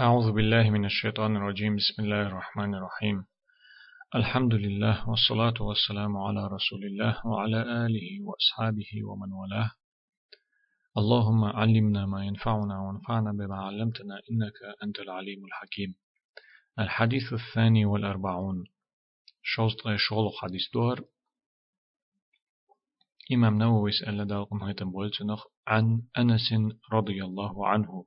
أعوذ بالله من الشيطان الرجيم. بسم الله الرحمن الرحيم. الحمد لله والصلاة والسلام على رسول الله وعلى آله وأصحابه ومن والاه. اللهم علمنا ما ينفعنا وانفعنا بما علمتنا إنك أنت العليم الحكيم. الحديث الثاني والأربعون. شوست شغل حديث دور إمام نووي سأل دالكم هيتم عن أنس رضي الله عنه.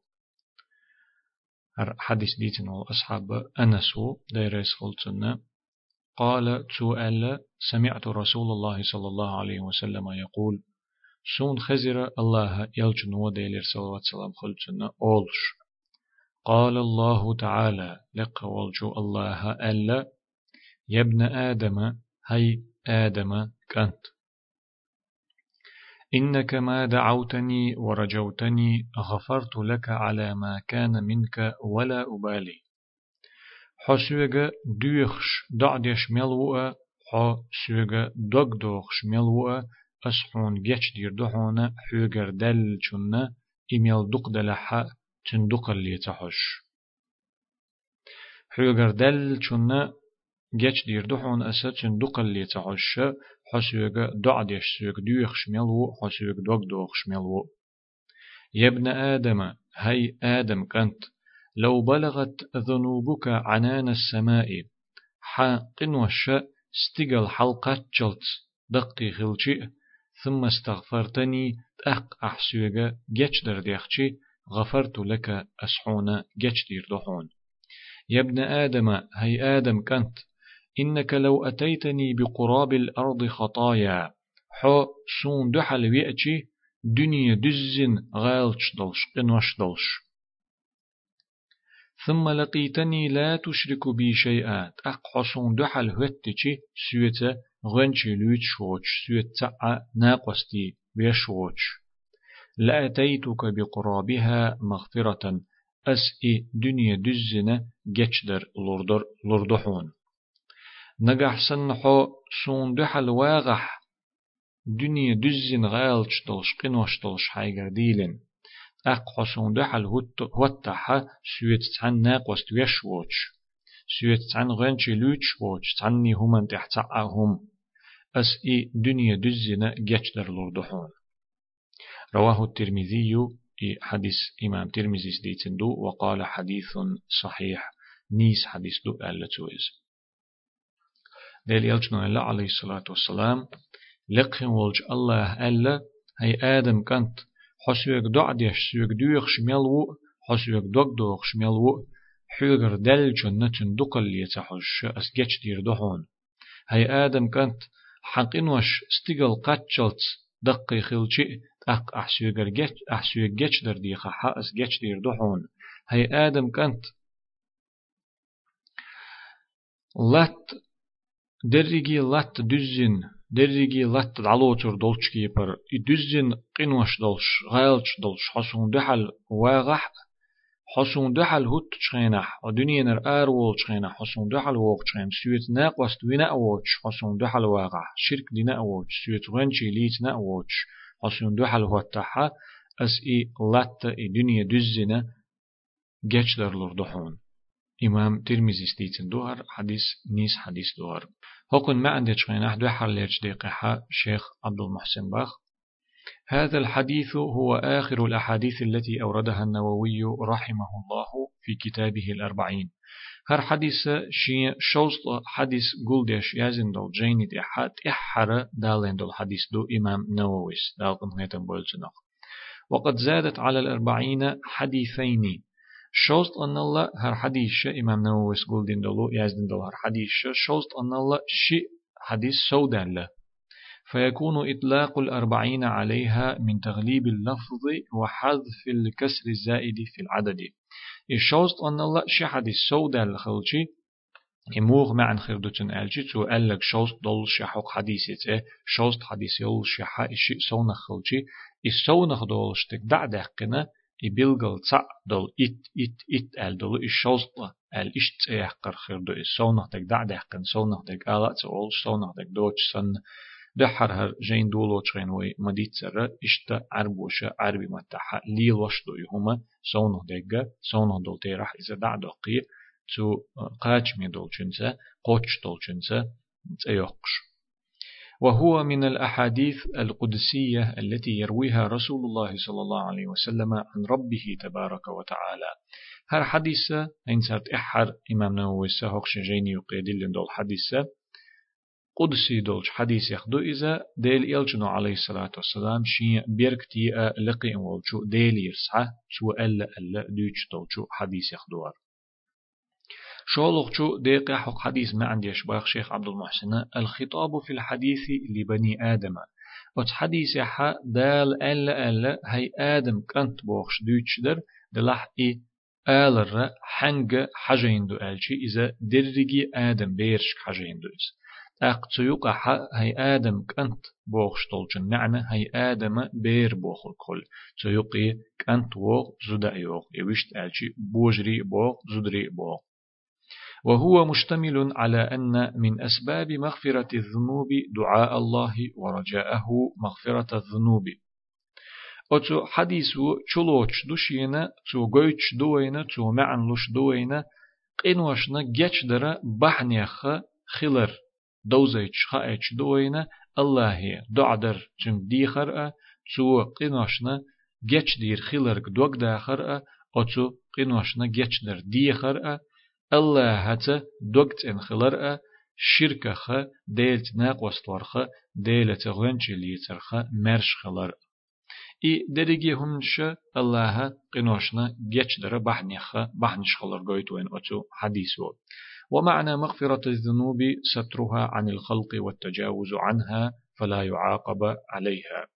حديث ديتن أصحاب أنس ديريس خلصنا. قال سؤال سمعت رسول الله صلى الله عليه وسلم يقول سون خزر الله يلجن وديلر عليه وسلم خلصنا أولش. قال الله تعالى لق والجو الله ألا يا ابن آدم هي آدم كنت إنك ما دعوتني ورجوتني غفرت لك على ما كان منك ولا أبالي. حسوغ دوخش دعدش ملوء حسوغ دوغ دوخش ملوء أسحون جيش دير دحونا حوغر دل چنا إميل دق دلحا تندق اللي تحش. حوغر دل چنا جيش دير دحون أسا تندق اللي تحش. حسوغ دعدش سوغ دوخ شملو حسوغ دوغ دوغ شملو يا ابن آدم هي آدم كنت لو بلغت ذنوبك عنان السماء. حاقن وش استقل حلقة جلت دقي خلشي ثم استغفرتني أق أحسوغ جيش در ديخشي غفرت لك أسحون جيش دير دحون يا ابن آدم هي آدم كنت إنك لو أتيتني بقراب الأرض خطايا. حو سون دحل ويأتي دنيا دزن غالش دلش قنوش دلش. ثم لقيتني لا تشرك بي شيئا. أقحصون دحل هتتي سويت غنشي لوت شوش سويت تأ ناقستي بيشوش لأتيتك بقرابها مغفرة. أسئ دنيا دزنا جتشدر لردحون نجح سنحو سون دحل واغح دنيا دزن غالش دلش قنوش دلش حيجر ديلن أق حسون دحل هوتح سويت عن ناقوست ويشوش سويت عن غنشي لوش ووش عني هم تحتعهم أس إي دنيا دزن جتدر لردحون رواه الترمذي حديث إمام ترمذي سديتندو وقال حديث صحيح نيس حديث دو ألتويز ديل يلجنا الله عليه الصلاة والسلام لقهم ولج الله ألا هي آدم كانت حسوك دع ديش سوك دوخ شميلو حسوك دوك دوخ شميلو حيغر دل جنة دقل يتحش أسجتش دير دحون هي آدم كانت حقين وش استقل قاتشلت دقي خلشي أق أحسوغر جتش أحسوغ جتش در ديخا حأس جتش دير دحون هي آدم كانت لات درجي لات دزين درجي لات علوتر دولش كيبر دزين قنوش دولش غالش دولش حسون دحل واغح حسون دحل هوت تشخينح ودنيا نر آرول تشخينح حسون دحل ووق تشخين سويت ناق وست وينا أوتش حسون دحل واغح شرك دينا أوتش سويت غنشي ليت نا أوتش حسون دحل هو تحا أس إي لات إي دنيا جيش در لردحون إمام ترمزي ستيتن دوهر حديث نيس حديث دوهر هكون ما عندي شغينة دو حليش دقيقة شيخ عبد المحسن باخ. هذا الحديث هو آخر الأحاديث التي أوردها النووي رحمه الله في كتابه الأربعين. هر حديث شي شوست حديث قلدش يازن دول جيني دي حد إحر دالين دول حديث دو إمام نوويس دالكم هيتم بولجنق وقد زادت على الأربعين حديثين. شوست أن الله هر حديث إمام نووي سقول دين دولو يازدين دول هر حديث شوست أن الله شي حديث سودان له. فيكون إطلاق الأربعين عليها من تغليب اللفظ وحذف الكسر الزائد في العدد. الشوست أن الله شي حديث سودان لخلشي يموغ معن خردوتن ألجي تو ألق شوست دول شحوق حديثة شوست حديث يول شحا إشي سونخ خلشي السونخ دول شتك دع دقنا يبلغل تسع دول إت إت إت أل دول إشوزطة أل إشت يحقر خير دو إسونة دك دع دحقن سونة دك آلات أول سونة دك دوش سن دحر هر جين دولو تشين وي مديتسر اشتا عربوشا عربي متاحة ليل وشدو يهما سونه دقا سونه دول تيرح إذا دعدقي تو قاچ مي دول چنسا قوچ دول چنسا تيوقش وهو من الأحاديث القدسية التي يرويها رسول الله صلى الله عليه وسلم عن ربه تبارك وتعالى. هر حديثة إن سرت إحر إمام نووي سهوكش جيني يقيدل دول حديثة قدسي دولش حديث يخدو إذا ديل إلجنو عليه الصلاة والسلام شي بيركتي لقي ولشو ديل يرسعه شو ألا ألا دوش دولشو حديث يخدوار. شولغ شو ديق حق حديث ما عندي أشباخ شيخ عبد المحسن. الخطاب في الحديث لبني آدم. وت حديث يحا دال ألا ألا هي آدم كنت بوخش دوش در دلح إي آلر حنگ حاجين دو ألشي إذا درجي آدم بيرش حاجين دو إذا أق تيوق هي آدم كنت بوخشتول جن نعنى هي آدم بير بوخل كل تيوقي كنت ووغ زدا يوغ يوشت ألشي بوجري بوغ زدري بوغ وهو مشتمل على أن من أسباب مغفرة الذنوب دعاء الله ورجاءه مغفرة الذنوب. أتو حديثو چلوچ دوشينا تو غويچ دوينا تو معن لوش دوينا قينوشنا جيش درا بحنيخ خلر دوزيش خائش دوينا الله دعدر تم ديخر تو قينوشنا جيش دير خلر دوغ داخر أتو قينوشنا جيش در ديخر الله هتا دوغت ان خلر شركة خ ديلت ناق وستورخ ديلت غنش ليترخ مرش خلر هنش الله قنوشنا جيش در بحنيخ بحنش خلر قويتوين أتو حديثو ومعنى مغفرة الذنوب سترها عن الخلق والتجاوز عنها فلا يعاقب عليها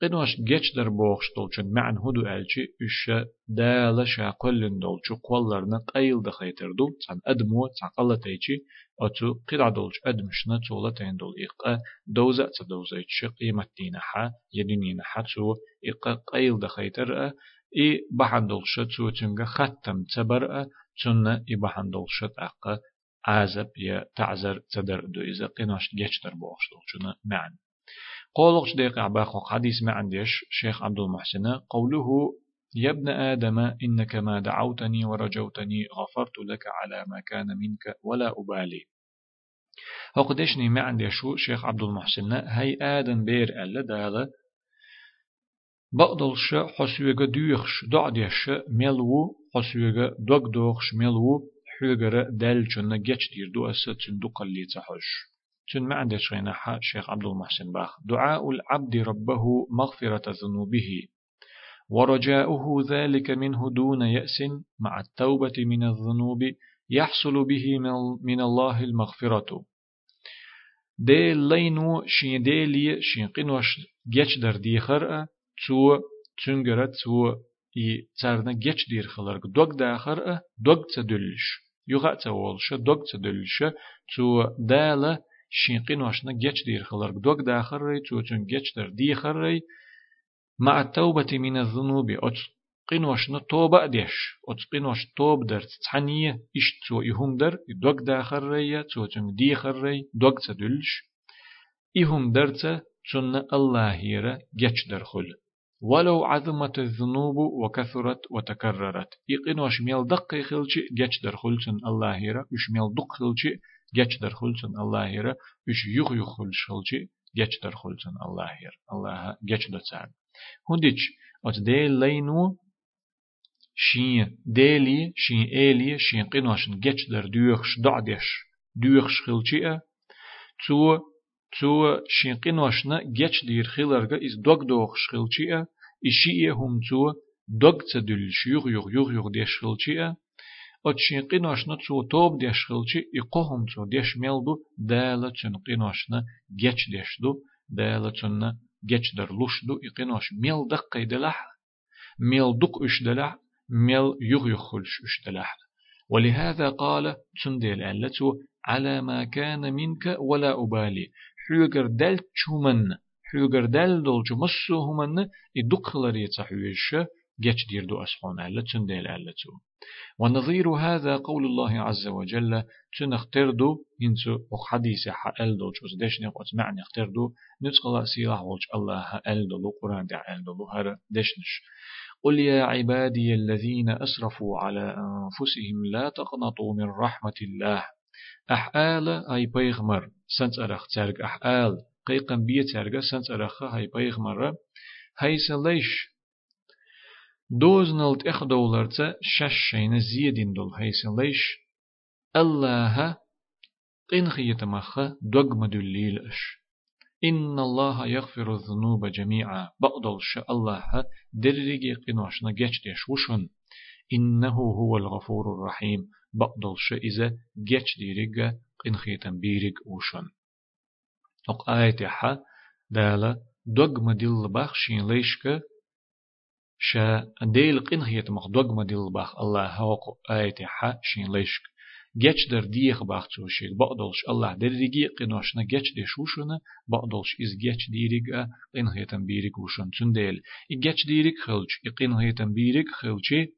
قنوش جيش در بوخش دولچن معن هدو ألچي إش دالة شاقلن دولچو قولرنا قيل دخيتر دول تان أدمو تان قلتيچي أتو قرع دولچ أدمشنا تولتين دول. إقا دوزة تدوزيچ قيمتين حا يدينين حا تو إقا قيل دخيتر إي بحن دولش تو تنغ ختم تبر تن إي بحن دولش أقا عازب يا تعزر تدر دو إذا قناش جيش در بوخش دولچنا معن. قولغش ديق عباق حديث ما عنديش شيخ عبد المحسن. قوله يا ابن آدم إنك ما دعوتني ورجوتني غفرت لك على ما كان منك ولا أبالي. هقدشني ما عندي شو شيخ عبد المحسن هي آدم بير ألا دالا بقدلش حسوغا دوخش دعديش ملو حسوغا دوغ دوخش ملو حوغر دل چون گچ دير دو أسا تندق اللي تحش شن ما عندي شينا شيخ عبد المحسن باخ؟ دعاء العبد ربه مغفرة ذنوبه. ورجاؤه ذلك منه دون يأس مع التوبة من الذنوب يحصل به من الله المغفرة. دي لينو شين ديلي شين قنوش جيش در ديخر تو تنگرت تو ي ترنا جيش دير خلرق دوغ داخر دوغ تدلش يغا تولش دوغ تدلش تو داله شينقين واشنا جيش دير خلر دوك داخر ري توتون جيش در دي خري مع التوبة من الذنوب أتقين واشنا توبة ديش أتقين واش توب در تتحنية إش تو إهم در دوك داخر ري توتون دي خري دوك تدلش إهم در تن الله هيرا جيش در خل ولو عظمت الذنوب وكثرت وتكررت يقين واش ميل دقي خلشي جيش در خلتن الله هيرا وش ميل دق خلشي geç der hulsun Allah yere üç yuh yuh hulşulçi geç der hulsun Allah yer Allah geç dötsen hundiç ot de leynu şin deli şin eli şin qinoşun geç der düyüx da'deş düyüx şılçi tu tu şin qinoşna geç dir xilarga iz dog dog şılçi işi hum tu dog tsedül şuyuh yuh yuh yuh deş şılçi أتشين قناشنا تو توب ديش خلشي إقوهم تو ديش ميلدو دالة تن قناشنا جيش دالة تن جيش در إقناش ميل دلح ميل دق إش دلح ميل يغ يخلش إش دلح ولهذا قال تنديل ألتو على ما كان منك ولا أبالي حيوغر دل تشومن حيوغر دل دول جو مسو همن جيش دير دو أسحون ألا تنديل ألا تو ونظير هذا قول الله عز وجل تنختردو ينسو حديث حأل دو جوز دشني قوت معنى اختردو نتقل سيلاح ولج الله أل دو قرآن دع أل دو هر دشنش. قل يا عبادي الذين أسرفوا على أنفسهم لا تقنطوا من رحمة الله. أحآل أي بيغمر سنت أرخ تارق أحآل قيقن بيه تارق سنت أرخ هاي بيغمر. هيس ليش دوز نلت إخ دولرتا شش شين زيدين دول هيس ليش؟ الله قنخية مخ دوغ مدليل أش. إن الله يغفر الذنوب جميعا. بقدل شاء الله درجي قنوشنا جيش وشن. إنه هو الغفور الرحيم. بقدل شاء إذا جيش ديريغ قنخيتا بيريغ وشن. أق آية حا دالا دوغ مدل باخ شين ليشك شا ديل قنخيت مخ دوغ مدل باخ الله هوق آية حا شين ليشك. جيش در ديخ باختو شيك. بقدلش الله در ريجي قنوشنا جيش دي شوشنا بقدلش إز جيش ديريق قن هيتن بيريق وشن تنديل إجيش ديريق خلج. إقن هيتن بيريق خلجي.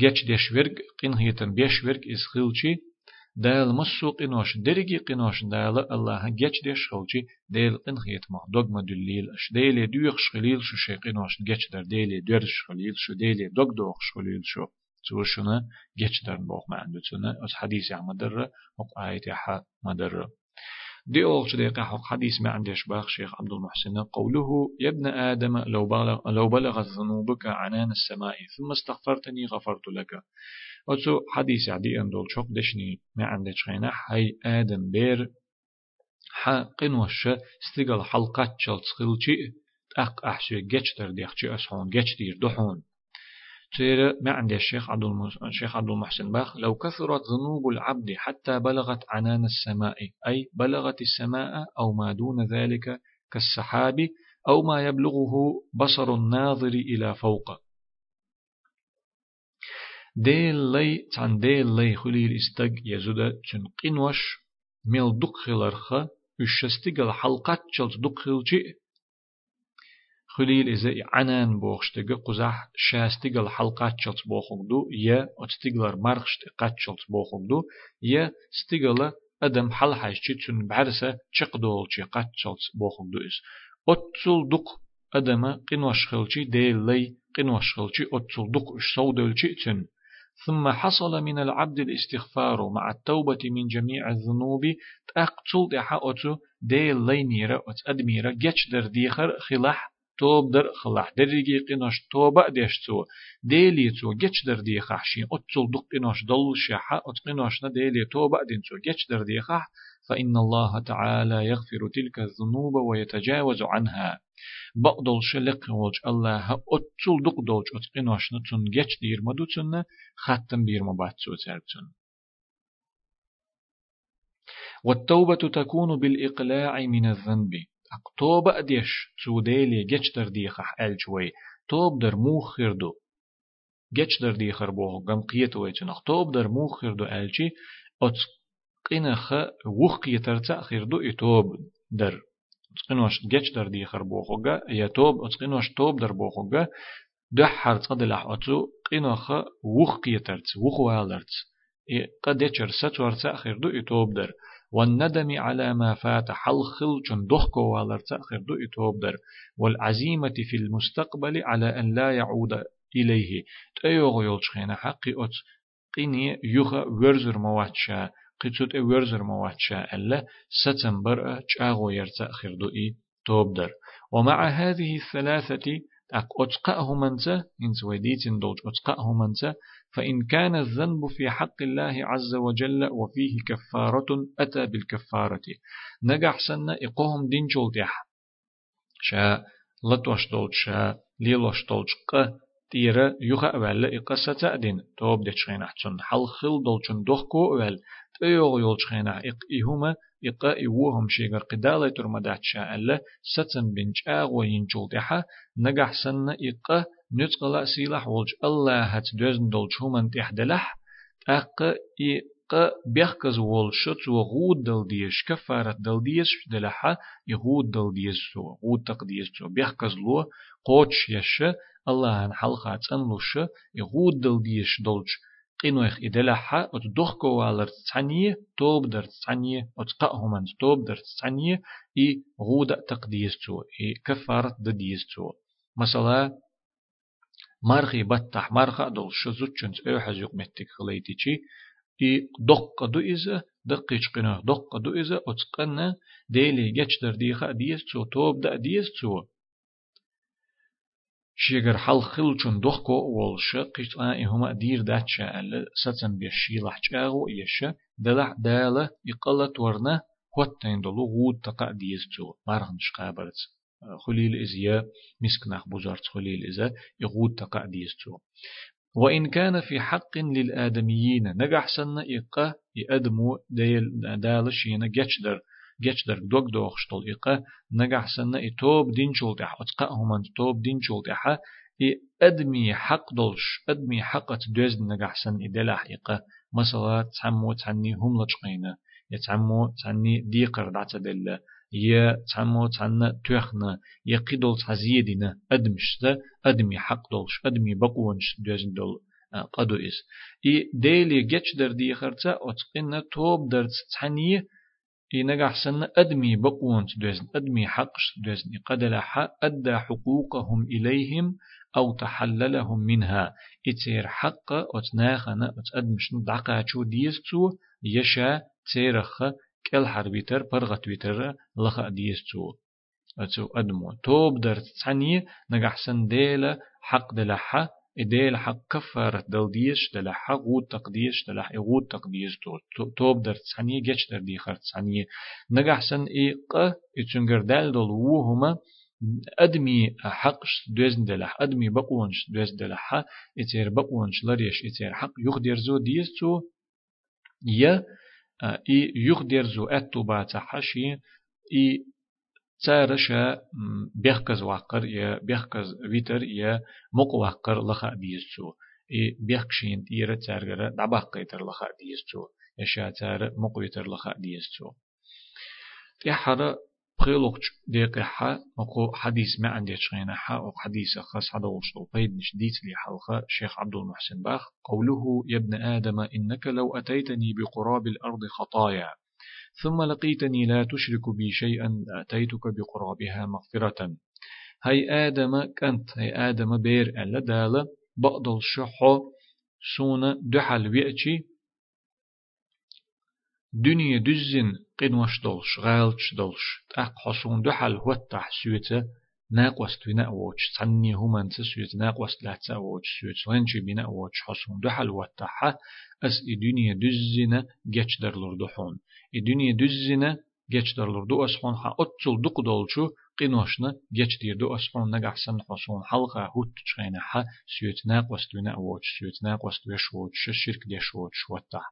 جيش ديش ورق قن هيتن بيش ورق إز خلجي. دال مسو قنوش درجي قنوش دال الله جيش ديش خلجي ديل قن هيت ما دوغما دليل اش ديل دوغ شخليل شو شي قنوش جيش در ديل درش شخليل شو ديل دوغ دوغ شخليل شو. سوشنا جيش درن بوخ ما عنده تنا أس حديث عم مدرة وق آية ح مدرة دي أول دقيقة حق حديث ما عندش باخ شيخ عبد المحسن. قوله يا ابن آدم لو بلغ لو بلغت ذنوبك عنان السماء ثم استغفرتني غفرت لك. أتو حديث عدي أن دول شوق دشني ما عندش خينا هاي آدم بير حقن وش استقل حلقات شلت خلشي أق أحشي در ديخشي أسحون دير دحون. تير ما عند الشيخ عبد الشيخ عبد المحسن باخ لو كثرت ذنوب العبد حتى بلغت عنان السماء أي بلغت السماء أو ما دون ذلك كالسحاب أو ما يبلغه بصر الناظر إلى فوق. ديل لي تان ديل لي خليل استج يزود تن قنوش ميل دق خلرخ الشستيق الحلقات شلت دق خلشي خليل إذا عنان بوخشتغ قزح شاستغل حلقات شلت بوخوغدو يا أتستغلر مرخشت قات شلت بوخوغدو يا استغل أدم حل حاجتي تون بعرسة چقدول چي قات شلت بوخوغدو إس أتسل دق أدم قنوش خلشي ديل لي قنوش خلشي أتسل دق إش سودل تون ثم حصل من العبد الاستغفار مع التوبة من جميع الذنوب تأقتل دحا أتو ديل لي ميرا أت أدميرا در ديخر خلاح توب در خلاح دريجي قناش توبة ديشتو ديلي تو جيش در دي خحشين أتل دق قناش دل شحا أت قناشنا ديلي توبة دينتو جيش در دي خح فإن الله تعالى يغفر تلك الذنوب ويتجاوز عنها. بقدل شلق وج الله أتل دق دوج أت قناشنا تن جيش دير مدو تن ختم بير مباتسو ترتن والتوبة تكون بالإقلاع من الذنب. توب أديش سوديلي جيش در ديخح ألجوي توب در موخر دو جيش در ديخر بوه قم قيت ويتنخ توب در موخر دو ألجي أت قنخ وخ قيتر تأخير دو إتوب در تقنوش جيش در ديخر بوخوغا يا توب أتقنوش توب در بوخوغا دحر تصدلح أتو قنخ وخ قيترت وخ والرت قد يتشر ستور تأخير دو إتوب در والندم على ما فات حلخل جن دخكو والر تأخر دو إتوبدر والعزيمة في المستقبل على أن لا يعود إليه. تأيوغ يلشخين حقي أت قيني يوغا ورزر مواتشا قيتوت ورزر مواتشا ألا ستنبر جاغو يرتأخر دو إتوبدر ومع هذه الثلاثة أك أتقأه منزة إن سويديتين دوج أتقأه منزة فإن كان الذنب في حق الله عز وجل وفيه كفارة أتى بالكفارة. نجح سنة إقوهم دين جولدح شا لطوش دولج شا ليلوش دولج ق تيرا يخا ولا إقصة تأدين توب دتشين أحسن حل خل دولجن دوخكو ولا تيوغ يولجين إق إهما إقا إوهم شيغر قدالة ترمدات شاء الله ستن بنج آغو ينجولدحا نجح سنة إقا نتقلا سيلح ولج الله هت دوزن دولج همان تحدلح أق إق بيخكز ولش تو غود دل ديش كفارة دل ديش دلحا يغود دل ديش تو غود تق ديش تو بيخكز لو قوتش يش الله أن حلقة تنلوش يغود دل ديش دولش قينوخ إدلحة وتدخكو والر تعني توب در تعني وتقأهمن توب در تعني إي غودة تقديستو إي كفارة دديستو مثلا مرخي بطح مرخة دول شزوتشنس أوحز يقمتك خليتيشي إي دق دو إذا دقيش قنا دق دو إذا أتقنا ديلي جتش در ديخا ديستو توب دا ديستو شيغر حل خلچون دخكو والش قيت آن هما دير داتشا أل ستن بيشي لحجاغو يشا دلح دالة يقلت ورنا هوتين دلو غود تقا ديستو مارغنش قابرت خليل إزيا مسكناخ بوزارت خليل إزا يغود تقا ديستو وإن كان في حق للآدميين نجح سنة إقا يأدمو ديل دالشينا جتشدر جتشدر دوغ دوغشتول إقا نجح سنة إتوب دين شولتح أتقا همان توب دين إي أدمي حق دولش أدمي حق دوز نجح سن إدلح إقا مثلا تعمو تعني هم لجقينا يتعمو تعني ديقر دعتا دل يه تعمو تعنا توخنا يقيدول تعزيدنا أدمش ذا أدمي حق دولش أدمي بقونش دوزن دول قدو إس إي ديلي جتش در دي خرطة أتقنا توب در تعني إي نجح سنة أدمي بقونش دوزن أدمي حقش دوزن قدل حق أدى حقوقهم إليهم أو تحللهم منها. إتير حق أتناخنا أتأدمش دعقا شو ديستو يشا تيرخ كل حربيتر برغت بيتر لخا ديستو أتو أدمو. توب در تعني نجحسن ديلا حق دلحة إديل حق كفارة دل ديش دلحة غود تقديش دلح غود تقديش تو. توب در تعني جيش در دي خر تعني نجحسن إيق إتشنجر دال دل وهما أدمي حقش دوزن دلح أدمي بقونش دوز دلحة إتير بقونش لريش إتير حق يخدر زو ديستو يا إي يخدر زو أتو باتا حشي إي تارشا بيخكز واقر يا بيخكز ويتر يا مق واقر لخا ديزو إي بيخكشين تيرا تارغرا دباق قيتر لخا ديزو يشا تار مق ويتر لخا ديزو تحرى بخيلوك دقيقة مقو حديث ما عندي شغينا حا أو حديث خاص هذا وشتو بيد مش ديت لي حلقة شيخ عبد المحسن باخ قوله يا ابن آدم إنك لو أتيتني بقراب الأرض خطايا ثم لقيتني لا تشرك بي شيئا أتيتك بقرابها مغفرة هاي آدم كنت هاي آدم بير ألا دالة بقدل شحو سونا دحل ويأتي دنيا دزن قنوش دولش غالش دولش تأق حصون دحل وطح سويته ناقوست بنا أوش تعني هما تسويت ناقوست لا تأوش سويت لنشي بنا أوش حصون دحل وطحها أس الدنيا دزنا جتش در لردحون الدنيا دزنا جتش در لردو أسحون حا أتصل دق دولشو قنوشنا جتش دير دو أسحون نجح سن حصون حلقة هوت تشغينا حا بنا أوش سويت ناقوست وش وش الشرك ديش وش وطح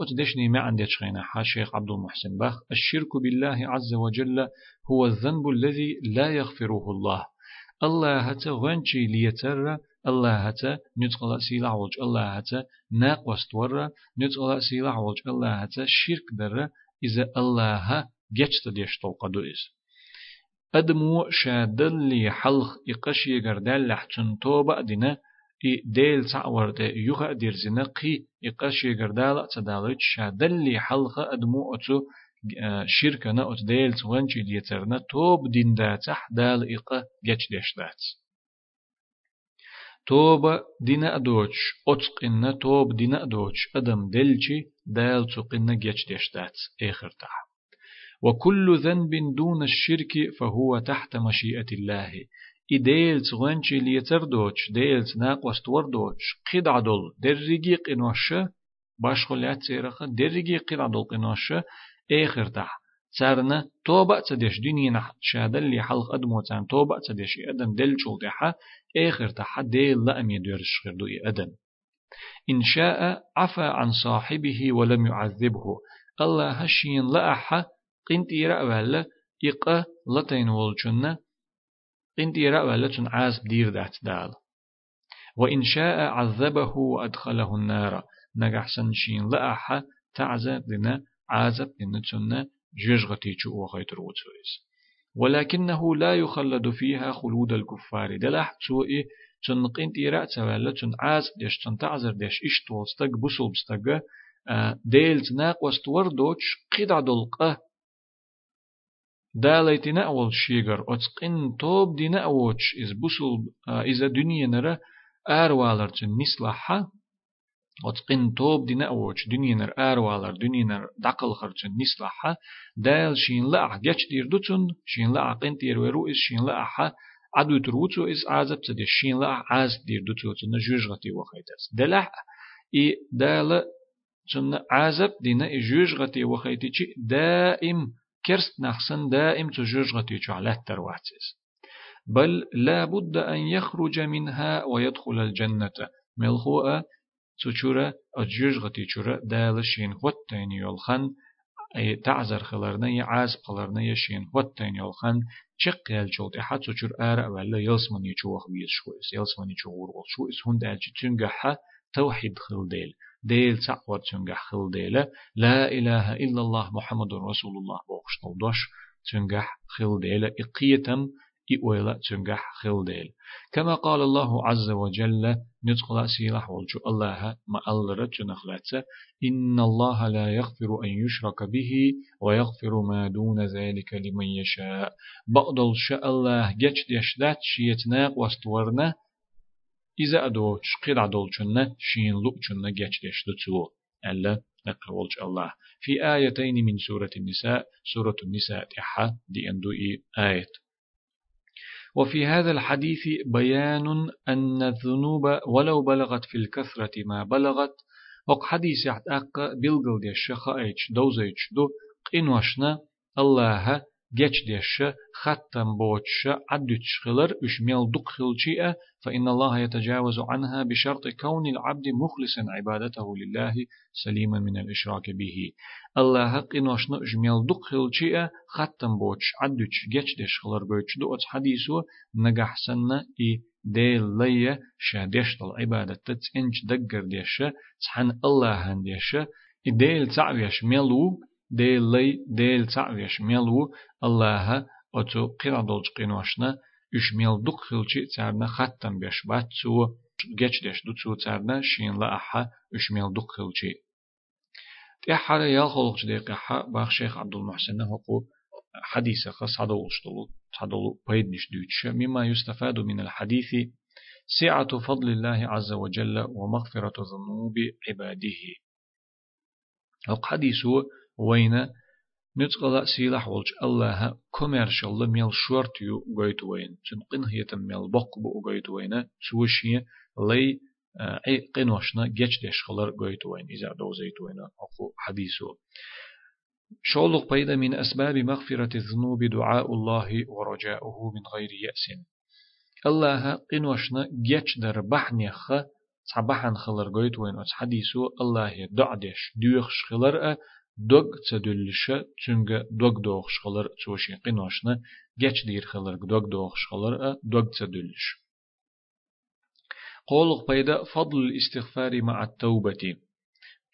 أتدشني ما عندي تشغينا حا شيخ عبد المحسن باخ الشرك بالله عز وجل هو الذنب الذي لا يغفره الله. الله هتا غنشي ليتر الله هتا نتقل سيلا وج الله هتا ناقوست ورا نتقل سيلا وج الله هتا شرك در إذا الله جتت ديش توقدو إز أدمو شادل لي حلق إقش يقردال لحتن توبة دينا إي ديل تعور دي يوغا دير زنقي إقش يقردال تدالج شادل لي حلق أدمو أتو شركنا أت ديل تونجي ليترنا توب دين داتح دال إقا جتش ديش دات توب دينا أدوش أتقنا توب دينا أدوش أدم دلشي دال تقنا جتش ديش دات آخر تح وكل ذنب دون الشرك فهو تحت مشيئة الله. إديل تغنشي ليتردوش ديل ناقوس توردوش قد عدل درجي قنوش باشخلات سيرخ درجي قد عدل قنوش آخر تح. سارنا توبة تدش دينينا شهادة اللي حلق أدمو تان توبة تدش أدم دل شول تحا آخر تح ديل لا أم يدرش خردو أدم. إن شاء عفى عن صاحبه ولم يعذبه. الله هشين لا أحا قنت يرى ولا إقا والجنة قنت يرى ولا تن عازب دير دات دال وإن شاء عذبه وأدخله النار نجح سنشين لا أحا تعذب لنا عازب لنا جيجغتي جو وغيت روتويس ولكنه لا يخلد فيها خلود الكفار دلح سوء تن قين تيرا تسوال تن عاز ديش تن تعذر ديش اشتول ستق بسول بستق ديل تناق وستور دوش قيد عدلقه داليتنا أول شيغر أتقن توب دينا أوش إز بسول إذا دنيا نرى أروالر نسلحة أتقن توب دينا أوش دنيا نر أروالر دنيا نر دقل خرجن نسلحة دال شين لا جتش دير دوتن شين لا قن تير ورو إز شين لا حا عدو تروتو إز عازب تدي شين لا عاز دير دوتو تن جوجغتي وخيتس دلح إي دال تن عازب دينا جوجغتي وخيتي دائم كرست نحسن دائم تجوج غتي على الترواتس بل لا بد أن يخرج منها ويدخل الجنة. ملخوء تشورة أجوج غتي تشورة دالشين وطين يولخن. أي تعزر خلرنا يعاز قلرنا يشين وطين يولخن. شق يلجولت حتى تشور آرأ ولا يلسمن يشوخ بيس شويس. يلسمن يشوغور شويس. هون دالج تنجح توحيد خل ديل تعوى تنجح خل ديلة لا إله إلا الله محمد رسول الله بوخش طودش تنجح خل ديلة إقيتم إويلا تنجح خل ديل. كما قال الله عز وجل ندخل سيلح والجو الله ما ألر تنخلت إن الله لا يغفر أن يشرك به ويغفر ما دون ذلك لمن يشاء. بقدل شاء الله جتش ديشدات شيتناق واستورنا إذا أدو شقير عدول شنة شين لؤ شنة جاتش دتسو ألا نقرولش الله. في آيتين من سورة النساء سورة النساء تحا دي أندو آية وفي هذا الحديث بيان أن الذنوب ولو بلغت في الكثرة ما بلغت وق حديث يحتاق بلغل دي الشخاء إيش دوزيش دو قينوشنا الله ديش ختم بوتش عدتش خلر اشميل دق خلشيئة فإن الله يتجاوز عنها بشرط كون العبد مخلصا عبادته لله سليما من الإشراك به الله حق نوشنا اشميل دق خلشيئة ختم بوتش عدتش جيش خلر بوتش دو حديثو نجح سنة إي ديل لي شادش العبادة تتنج دقر ديش تحن الله هنديش ديل تعويش ميلو ديل لي ديل تعويش ميلو الله أتو قرا دولج قينوشنا إش ميل دق خلشي تارنا ختم بيش باتسو جيش ديش دوتسو تارنا شين لا أحا إش ميل دق خلشي تحر يال خلق دقيقة باخ شيخ عبد المحسن هو حديث خاص هدولش دولو هدولو بيدنش دوتش مما يستفاد من الحديث سعة فضل الله عز وجل ومغفرة ذنوب عباده. الحديث وين نتقلا سيلح ولج الله كوميرشال ميل شورتيو غويت وين. تنقن هي تميل بق بو غويت وين. سوشي لي أي قنوشنا جيش ديش خلر غويت وين. إذا دوزيت وين. اخو حديثو. شولق بيدا من أسباب مغفرة الذنوب دعاء الله ورجاؤه من غير يأس. الله قنوشنا جيش در بحنيخ صباحا خلر غويت وين. حديثو الله دعدش ديوخش خلر دوغ تدلش تشنغ دوغ دوغ شخلر تشوشي قنوشنا جيش دير خلر دوغ دوغ دوغ تدلش قولق بيدا فضل الاستغفار مع التوبة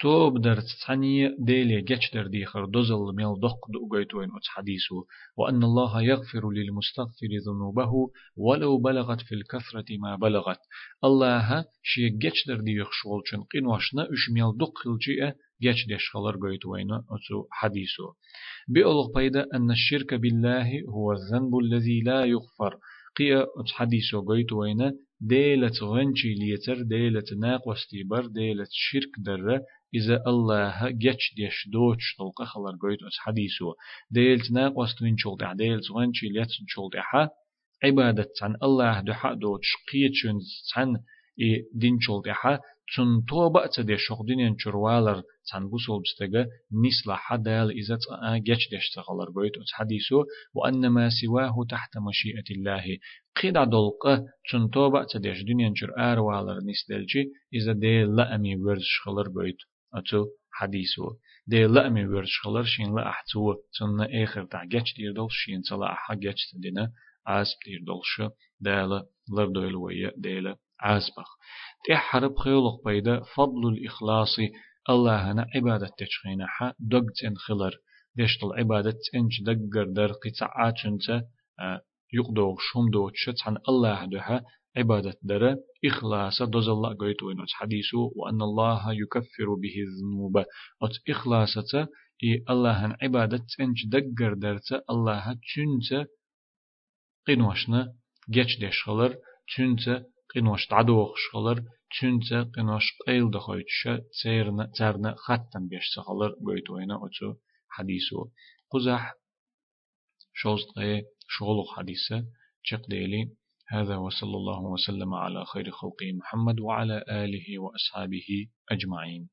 توب در تعني ديلي جيش در ديخر دوزل ميل دق دوغيتوين اتس حديثه وأن الله يغفر للمستغفر ذنوبه ولو بلغت في الكثرة ما بلغت الله شي جيش در ديخ شولچن قنوشنا اش ميل دق خلجئة جيش ديش خلر قويتوين أتو حديثه بألغ بيدا أن الشرك بالله هو الذنب الذي لا يغفر. قيا حديثه قويتوين ديلة غنشي ليتر ديلة ناق واستيبر ديلة شرك در إذا الله جتش ديش دوتش طلقة خلر قويت أس حديثه ديلة ناق واستوين شلط ديلة غنشي ليتر شلط عبادة عن الله دحا دوتش قيتشن عن شلط چون تو با تده شغدين چروالر تن بوسول بستگه نسلا حدال إذا جتش ديش تغلر قويت أس حديثه وأن ما سواه تحت مشيئة الله قيد دلقة چون تو با تدش دنيا چر آروالر نسدلجي إذا دي لأمي ورش خلر قويت أتو حديثه دي لأمي ورش خلر شين لا أحتو تن آخر تع جتش دير دول شين تلا أحا جتش تدينا عاسب دير دولش دالا لردويل ويا عاسبخ تحرب خيولق بيدا فضل الإخلاص الله هنا عبادة تشخينا حا دقت ان خلر دشتل عبادة انج دقر در قطعات انت يقدو شم دوتش عن الله دها عبادة در إخلاص دوز الله قويت وينوت حديثه وأن الله يكفر به الذنوب. أت إخلاصة إي الله عبادة تنج دقر درت الله تنت قنوشنا جيش ديش خلر تنت قنوش تعدوخ خلر تنت قنوش قيل دخويتش تيرنا ترنا ختم بيش سخلر قويت وينا أتو حديثه قزح شوزت شغلق حديثة شق ديلي هذا وصلى الله وسلم على خير خلقه محمد وعلى آله وأصحابه أجمعين